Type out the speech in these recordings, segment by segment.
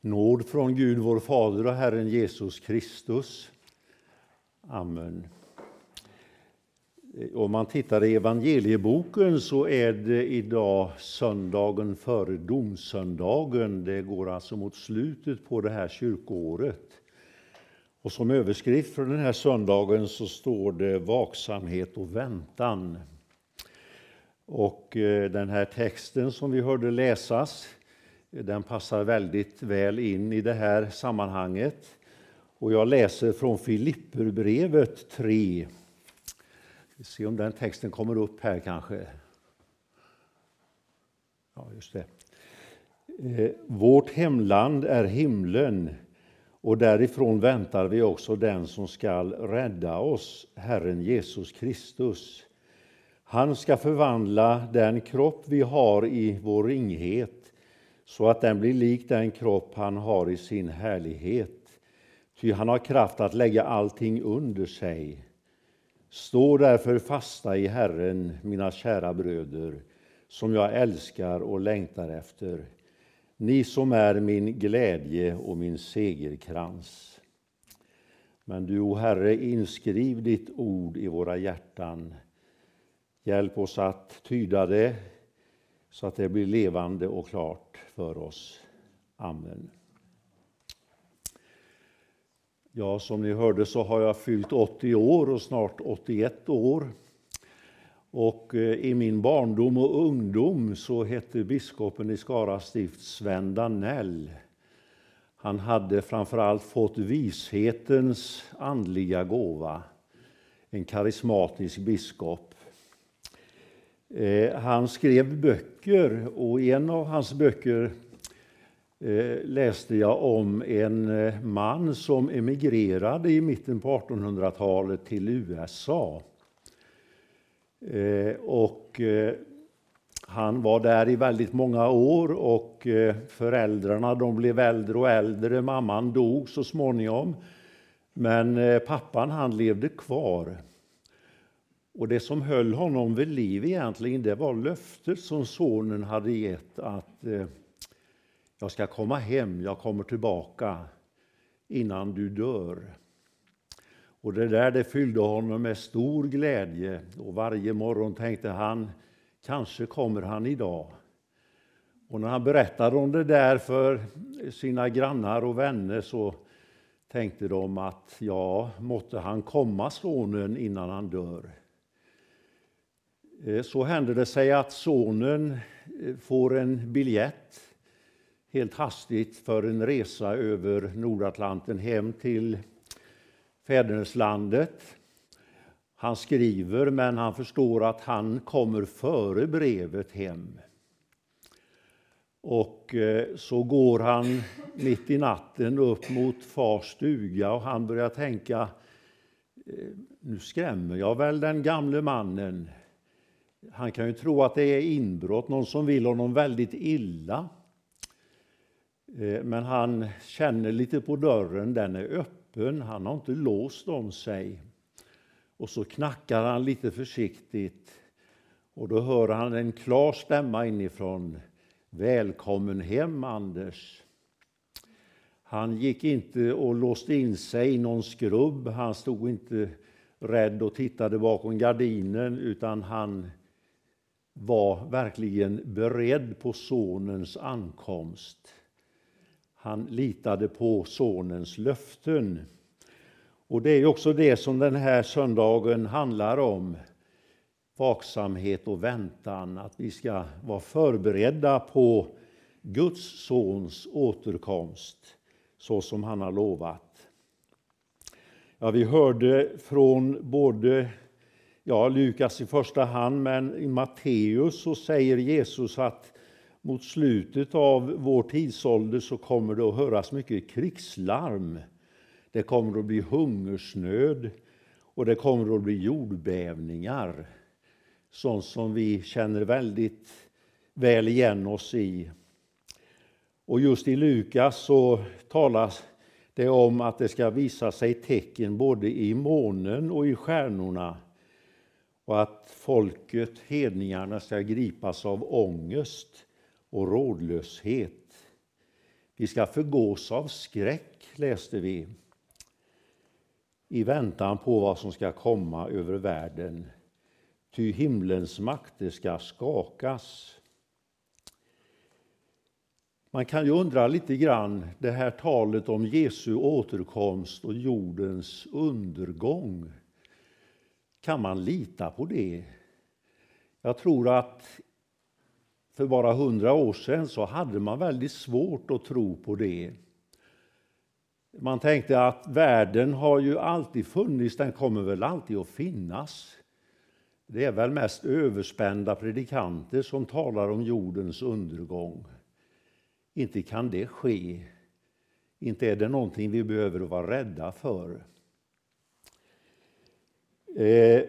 Nåd från Gud vår Fader och Herren Jesus Kristus. Amen. Eh, om man tittar i evangelieboken så är det idag söndagen före domsöndagen. Det går alltså mot slutet på det här kyrkoåret. Och som överskrift för den här söndagen så står det vaksamhet och väntan. Och eh, den här texten som vi hörde läsas den passar väldigt väl in i det här sammanhanget. Och jag läser från Filipperbrevet 3. Vi se om den texten kommer upp här kanske. Ja, just det. Eh, Vårt hemland är himlen och därifrån väntar vi också den som skall rädda oss, Herren Jesus Kristus. Han ska förvandla den kropp vi har i vår ringhet så att den blir lik den kropp han har i sin härlighet. Ty han har kraft att lägga allting under sig. Stå därför fasta i Herren, mina kära bröder, som jag älskar och längtar efter, ni som är min glädje och min segerkrans. Men du, o Herre, inskriv ditt ord i våra hjärtan. Hjälp oss att tyda det så att det blir levande och klart för oss. Amen. Ja, som ni hörde så har jag fyllt 80 år och snart 81 år. Och eh, i min barndom och ungdom så hette biskopen i Skara stift Sven Danell. Han hade framförallt fått vishetens andliga gåva, en karismatisk biskop. Eh, han skrev böcker och i en av hans böcker eh, läste jag om en eh, man som emigrerade i mitten på 1800-talet till USA. Och han var där i väldigt många år och föräldrarna de blev äldre och äldre. Mamman dog så småningom. Men pappan han levde kvar. Och det som höll honom vid liv egentligen, det var löftet som sonen hade gett att eh, jag ska komma hem, jag kommer tillbaka innan du dör. Och det där det fyllde honom med stor glädje och varje morgon tänkte han, kanske kommer han idag. Och när han berättade om det där för sina grannar och vänner så tänkte de att ja, måtte han komma sonen innan han dör. Eh, så händer det sig att sonen eh, får en biljett helt hastigt för en resa över Nordatlanten hem till fäderneslandet. Han skriver, men han förstår att han kommer före brevet hem. Och eh, så går han mitt i natten upp mot fars stuga och han börjar tänka, nu skrämmer jag väl den gamle mannen. Han kan ju tro att det är inbrott, någon som vill honom väldigt illa. Eh, men han känner lite på dörren, den är öppen, han har inte låst om sig. Och så knackar han lite försiktigt och då hör han en klar stämma inifrån. Välkommen hem Anders. Han gick inte och låste in sig i någon skrubb, han stod inte rädd och tittade bakom gardinen utan han var verkligen beredd på sonens ankomst. Han litade på sonens löften. Och det är också det som den här söndagen handlar om. Vaksamhet och väntan, att vi ska vara förberedda på Guds sons återkomst så som han har lovat. Ja, vi hörde från både ja, Lukas i första hand, men i Matteus så säger Jesus att mot slutet av vår tidsålder så kommer det att höras mycket krigslarm. Det kommer att bli hungersnöd och det kommer att bli jordbävningar. Sånt som vi känner väldigt väl igen oss i. Och just i Lukas så talas det om att det ska visa sig tecken både i månen och i stjärnorna och att folket, hedningarna, ska gripas av ångest och rådlöshet. Vi ska förgås av skräck, läste vi, i väntan på vad som ska komma över världen. Ty himlens makter ska skakas. Man kan ju undra lite grann, det här talet om Jesu återkomst och jordens undergång. Kan man lita på det? Jag tror att för bara hundra år sedan så hade man väldigt svårt att tro på det. Man tänkte att världen har ju alltid funnits, den kommer väl alltid att finnas. Det är väl mest överspända predikanter som talar om jordens undergång. Inte kan det ske. Inte är det någonting vi behöver vara rädda för. Eh,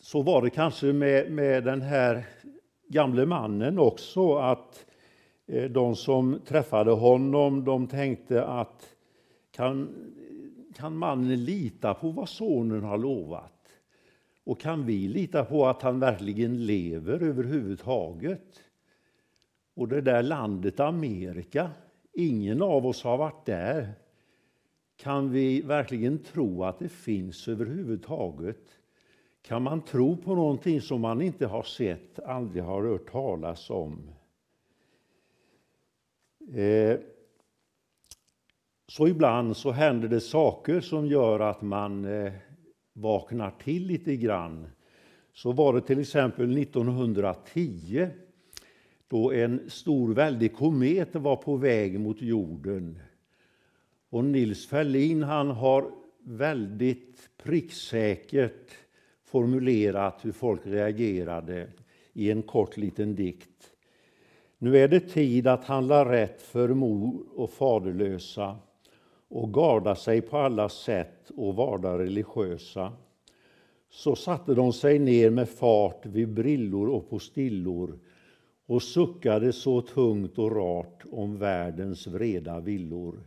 så var det kanske med, med den här gamle mannen också, att eh, de som träffade honom, de tänkte att kan, kan mannen lita på vad sonen har lovat? Och kan vi lita på att han verkligen lever överhuvudtaget? Och det där landet Amerika, ingen av oss har varit där. Kan vi verkligen tro att det finns överhuvudtaget? Kan man tro på någonting som man inte har sett, aldrig har hört talas om? Eh, så ibland så händer det saker som gör att man eh, vaknar till lite grann. Så var det till exempel 1910 då en stor väldig komet var på väg mot jorden. Och Nils Ferlin han har väldigt pricksäkert formulerat hur folk reagerade i en kort liten dikt. Nu är det tid att handla rätt för mor och faderlösa och garda sig på alla sätt och vara religiösa. Så satte de sig ner med fart vid brillor och på stillor och suckade så tungt och rart om världens vreda villor.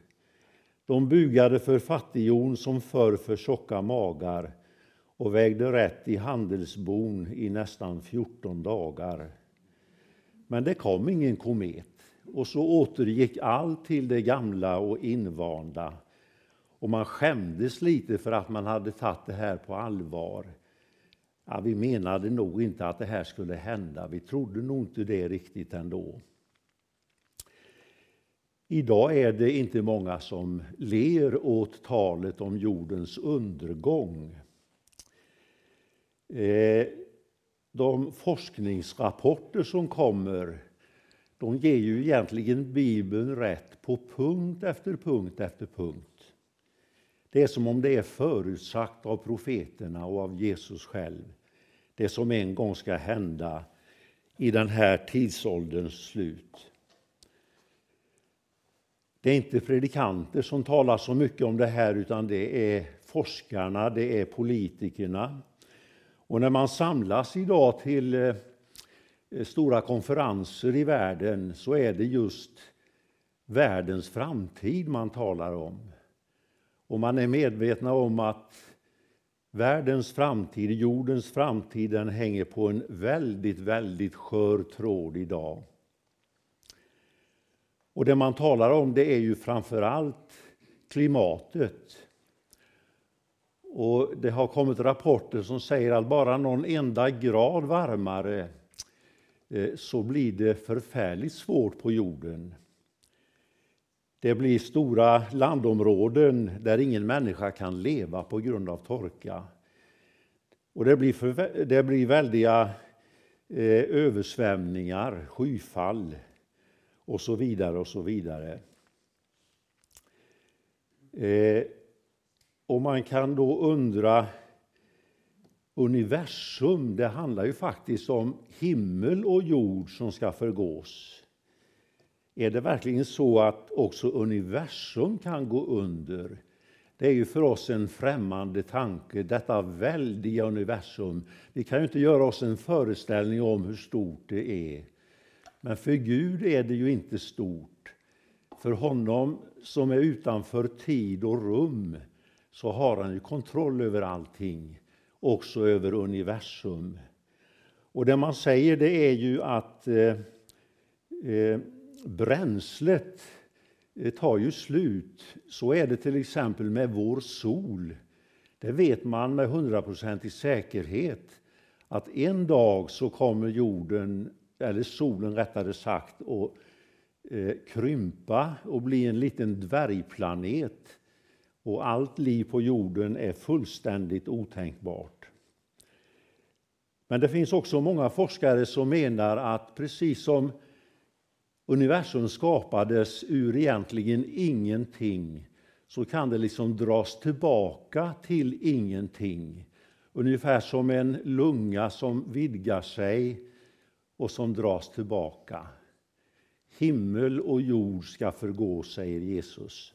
De bugade för fattighjon som förr för tjocka magar och vägde rätt i handelsbon i nästan 14 dagar. Men det kom ingen komet och så återgick allt till det gamla och invanda. Och man skämdes lite för att man hade tagit det här på allvar. Ja, vi menade nog inte att det här skulle hända. Vi trodde nog inte det riktigt ändå. Idag är det inte många som ler åt talet om jordens undergång. Eh, de forskningsrapporter som kommer de ger ju egentligen Bibeln rätt på punkt efter punkt efter punkt. Det är som om det är förutsagt av profeterna och av Jesus själv. Det som en gång ska hända i den här tidsålderns slut. Det är inte predikanter som talar så mycket om det här utan det är forskarna, det är politikerna. Och när man samlas idag till eh, stora konferenser i världen så är det just världens framtid man talar om. Och man är medvetna om att världens framtid, jordens framtid, den hänger på en väldigt, väldigt skör tråd idag. Och det man talar om det är ju framför allt klimatet. Och det har kommit rapporter som säger att bara någon enda grad varmare eh, så blir det förfärligt svårt på jorden. Det blir stora landområden där ingen människa kan leva på grund av torka. Och det blir, för, det blir väldiga eh, översvämningar, skyfall och så vidare och så vidare. Eh, och man kan då undra universum, det handlar ju faktiskt om himmel och jord som ska förgås. Är det verkligen så att också universum kan gå under? Det är ju för oss en främmande tanke, detta väldiga universum. Vi kan ju inte göra oss en föreställning om hur stort det är. Men för Gud är det ju inte stort. För honom som är utanför tid och rum så har han ju kontroll över allting också över universum. Och det man säger det är ju att eh, eh, bränslet eh, tar ju slut. Så är det till exempel med vår sol. Det vet man med hundraprocentig säkerhet att en dag så kommer jorden, eller solen rättare sagt, att eh, krympa och bli en liten dvärgplanet. Och allt liv på jorden är fullständigt otänkbart. Men det finns också många forskare som menar att precis som universum skapades ur egentligen ingenting så kan det liksom dras tillbaka till ingenting. Ungefär som en lunga som vidgar sig och som dras tillbaka. Himmel och jord ska förgå, säger Jesus.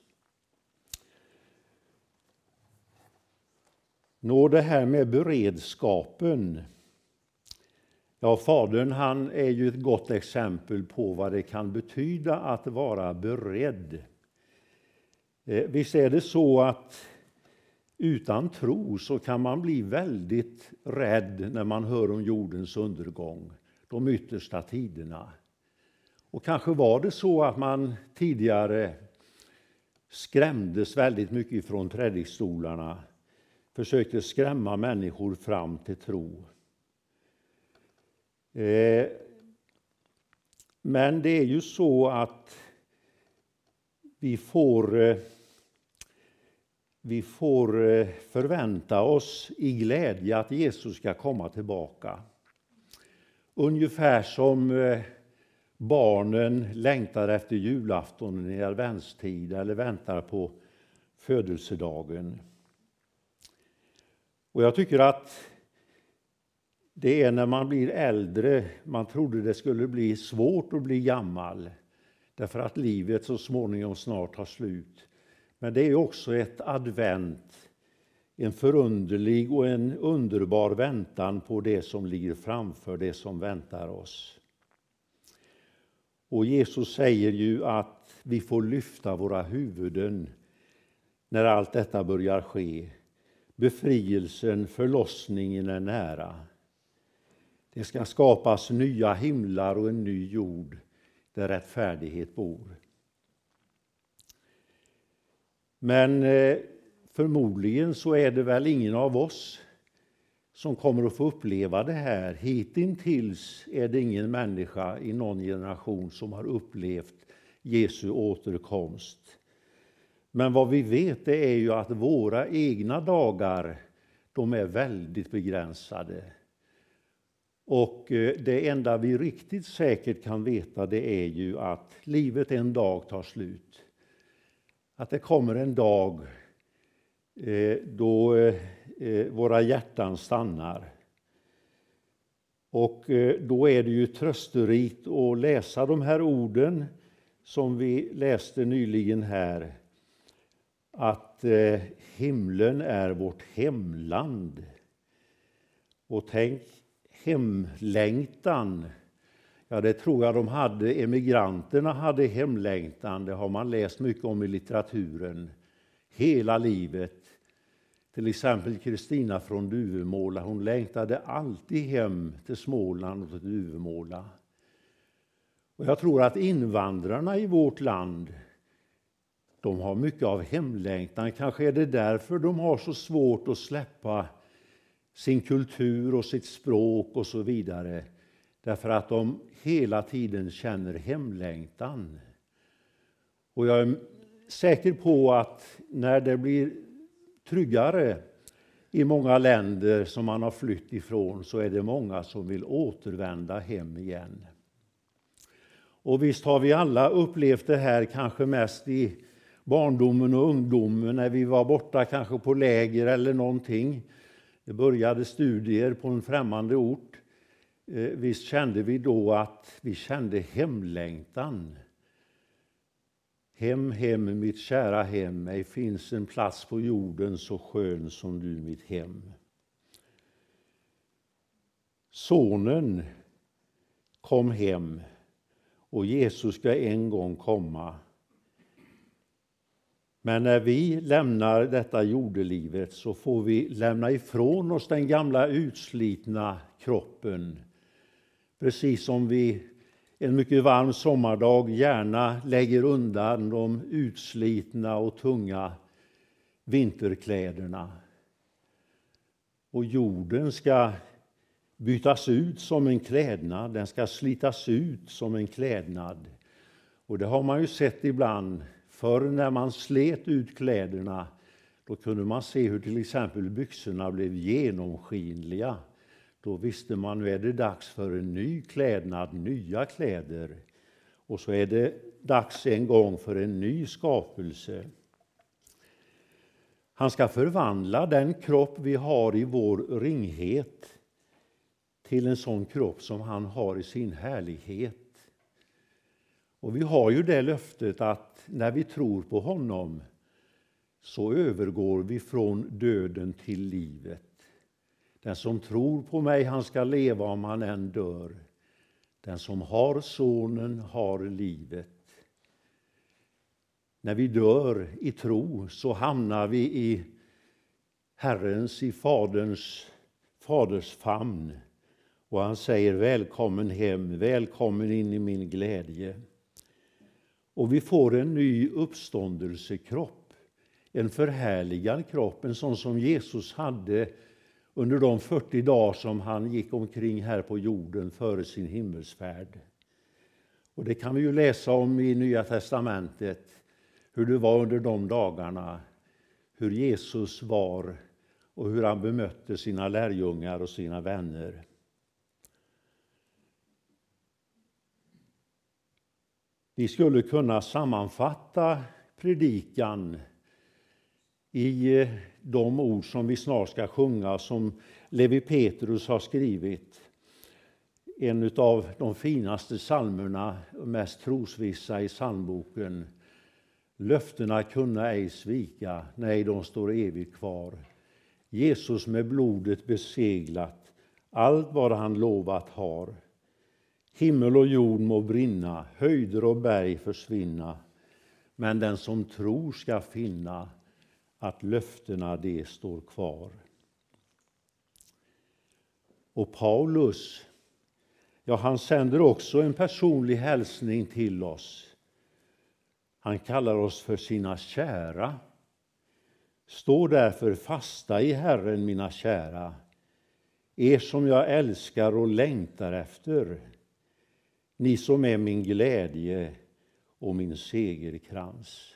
Nå, det här med beredskapen. Ja, Fadern han är ju ett gott exempel på vad det kan betyda att vara beredd. Eh, visst är det så att utan tro så kan man bli väldigt rädd när man hör om jordens undergång, de yttersta tiderna. Och kanske var det så att man tidigare skrämdes väldigt mycket från predikstolarna, försökte skrämma människor fram till tro. Eh, men det är ju så att vi får, eh, vi får eh, förvänta oss i glädje att Jesus ska komma tillbaka. Ungefär som eh, barnen längtar efter julafton i adventstid eller väntar på födelsedagen. Och jag tycker att det är när man blir äldre man trodde det skulle bli svårt att bli gammal därför att livet så småningom snart tar slut. Men det är också ett advent, en förunderlig och en underbar väntan på det som ligger framför, det som väntar oss. Och Jesus säger ju att vi får lyfta våra huvuden när allt detta börjar ske. Befrielsen, förlossningen är nära. Det ska skapas nya himlar och en ny jord där rättfärdighet bor. Men eh, förmodligen så är det väl ingen av oss som kommer att få uppleva det här. Hitintills är det ingen människa i någon generation som har upplevt Jesu återkomst. Men vad vi vet det är ju att våra egna dagar de är väldigt begränsade. Och eh, det enda vi riktigt säkert kan veta det är ju att livet en dag tar slut. Att det kommer en dag Eh, då eh, eh, våra hjärtan stannar. Och då är det ju trösterikt att läsa de här orden som vi läste nyligen här. Att himlen är vårt hemland. Och tänk hemlängtan. Ja, det tror jag de hade. Emigranterna hade hemlängtan. Det har man läst mycket om i litteraturen. Hela livet. Till exempel Kristina från Duvemåla. Hon längtade alltid hem till Småland och till Duvemåla. Och jag tror att invandrarna i vårt land de har mycket av hemlängtan. Kanske är det därför de har så svårt att släppa sin kultur och sitt språk och så vidare. Därför att de hela tiden känner hemlängtan. Och jag är säker på att när det blir tryggare i många länder som man har flytt ifrån så är det många som vill återvända hem igen. Och visst har vi alla upplevt det här, kanske mest i barndomen och ungdomen när vi var borta kanske på läger eller någonting det började studier på en främmande ort. Eh, visst kände vi då att vi kände hemlängtan. Hem, hem, mitt kära hem, ej finns en plats på jorden så skön som du, mitt hem. Sonen kom hem och Jesus ska en gång komma men när vi lämnar detta jordelivet så får vi lämna ifrån oss den gamla utslitna kroppen. Precis som vi en mycket varm sommardag gärna lägger undan de utslitna och tunga vinterkläderna. Och jorden ska bytas ut som en klädnad, den ska slitas ut som en klädnad. Och det har man ju sett ibland. Förr när man slet ut kläderna då kunde man se hur till exempel byxorna blev genomskinliga. Då visste man nu är det dags för en ny klädnad, nya kläder. Och så är det dags en gång för en ny skapelse. Han ska förvandla den kropp vi har i vår ringhet till en sån kropp som han har i sin härlighet. Och vi har ju det löftet att när vi tror på honom så övergår vi från döden till livet. Den som tror på mig, han ska leva om han än dör. Den som har Sonen har livet. När vi dör i tro så hamnar vi i Herrens, i Faderns, Faders famn. Och han säger välkommen hem, välkommen in i min glädje. Och vi får en ny uppståndelsekropp, en förhärligad kropp, en sån som Jesus hade under de 40 dagar som han gick omkring här på jorden före sin himmelsfärd. Och det kan vi ju läsa om i Nya testamentet, hur det var under de dagarna, hur Jesus var och hur han bemötte sina lärjungar och sina vänner. Vi skulle kunna sammanfatta predikan i de ord som vi snart ska sjunga, som Levi Petrus har skrivit. En av de finaste psalmerna, mest trosvissa i psalmboken. Löftena kunna ej svika, nej, de står evigt kvar. Jesus med blodet beseglat, allt vad han lovat har. Himmel och jord må brinna, höjder och berg försvinna, men den som tror ska finna att löftena de står kvar. Och Paulus, ja, han sänder också en personlig hälsning till oss. Han kallar oss för sina kära. Stå därför fasta i Herren, mina kära, er som jag älskar och längtar efter, ni som är min glädje och min segerkrans.